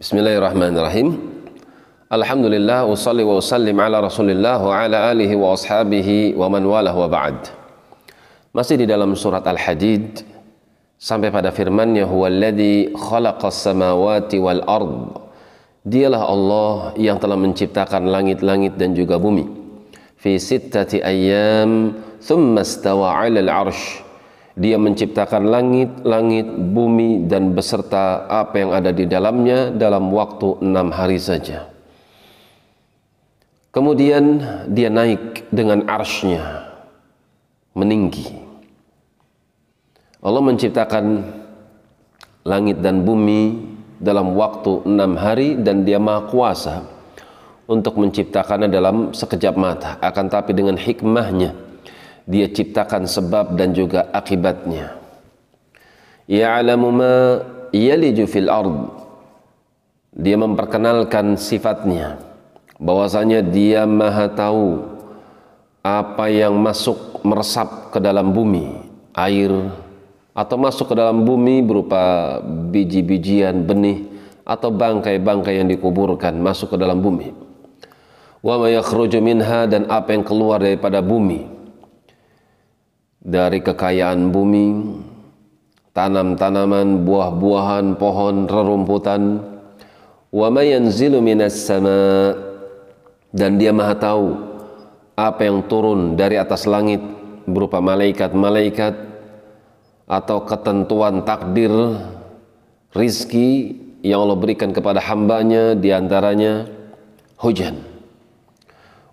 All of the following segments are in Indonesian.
Bismillahirrahmanirrahim. Alhamdulillah usalli wa usallim ala Rasulillah wa ala alihi wa ashabihi wa man walah wa ba'd. Masih di dalam surat Al-Hadid sampai pada firman-Nya huwallazi khalaqas samawati wal ard. Dialah Allah yang telah menciptakan langit-langit dan juga bumi. Fi sittati ayyam thumma istawa 'alal 'arsy dia menciptakan langit-langit, bumi dan beserta apa yang ada di dalamnya dalam waktu enam hari saja. Kemudian dia naik dengan arsnya, meninggi. Allah menciptakan langit dan bumi dalam waktu enam hari dan dia maha kuasa untuk menciptakannya dalam sekejap mata. Akan tapi dengan hikmahnya, dia ciptakan sebab dan juga akibatnya. Ya'lamu ma yaliju fil ard. Dia memperkenalkan sifatnya. Bahwasanya dia maha tahu apa yang masuk meresap ke dalam bumi. Air atau masuk ke dalam bumi berupa biji-bijian benih atau bangkai-bangkai yang dikuburkan masuk ke dalam bumi. Wa ma yakhruju minha dan apa yang keluar daripada bumi dari kekayaan bumi, tanam-tanaman, buah-buahan, pohon, rerumputan, wa ma yanzilu minas sama. Dan dia maha tahu apa yang turun dari atas langit berupa malaikat-malaikat atau ketentuan takdir rizki yang Allah berikan kepada hambanya di antaranya hujan.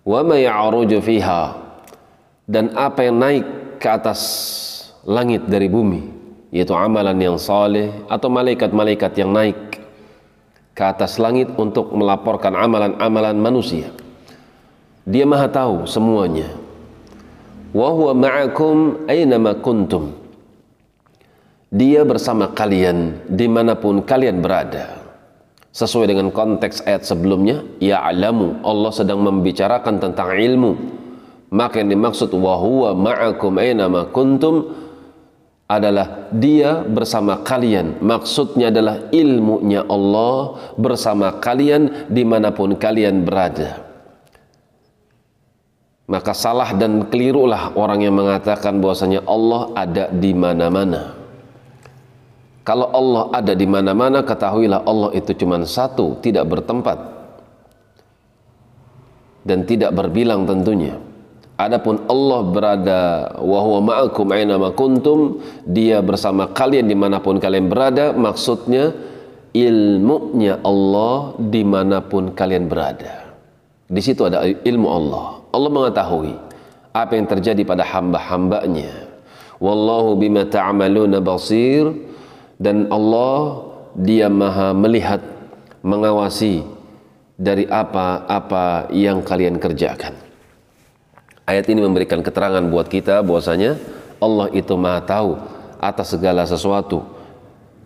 Wa fiha. Dan apa yang naik ke atas langit dari bumi yaitu amalan yang saleh atau malaikat-malaikat yang naik ke atas langit untuk melaporkan amalan-amalan manusia. Dia maha tahu semuanya. Wa huwa ma'akum aynama kuntum. Dia bersama kalian di mana pun kalian berada. Sesuai dengan konteks ayat sebelumnya ya'lamu Allah sedang membicarakan tentang ilmu maka yang dimaksud huwa ma'akum ma kuntum adalah dia bersama kalian. Maksudnya adalah ilmunya Allah bersama kalian di mana pun kalian berada. Maka salah dan kelirulah orang yang mengatakan bahwasanya Allah ada di mana-mana. Kalau Allah ada di mana-mana ketahuilah Allah itu cuma satu tidak bertempat. Dan tidak berbilang tentunya Adapun Allah berada wa huwa ma'akum aina kuntum, dia bersama kalian di mana pun kalian berada, maksudnya ilmunya Allah di mana pun kalian berada. Di situ ada ilmu Allah. Allah mengetahui apa yang terjadi pada hamba-hambanya. Wallahu bima ta'maluna basir dan Allah dia maha melihat, mengawasi dari apa-apa yang kalian kerjakan. Ayat ini memberikan keterangan buat kita bahwasanya Allah itu Maha tahu atas segala sesuatu.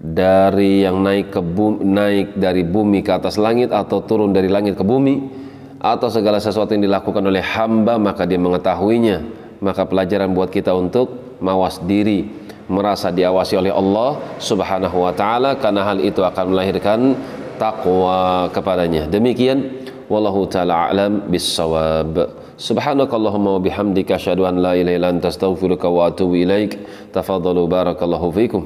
Dari yang naik ke bumi, naik dari bumi ke atas langit atau turun dari langit ke bumi atau segala sesuatu yang dilakukan oleh hamba maka dia mengetahuinya. Maka pelajaran buat kita untuk mawas diri merasa diawasi oleh Allah Subhanahu wa taala karena hal itu akan melahirkan takwa kepadanya. Demikian wallahu taala alam bissawab سبحانك اللهم وبحمدك أشهد أن لا إله إلا أنت أستغفرك وأتوب إليك تفضلوا بارك الله فيكم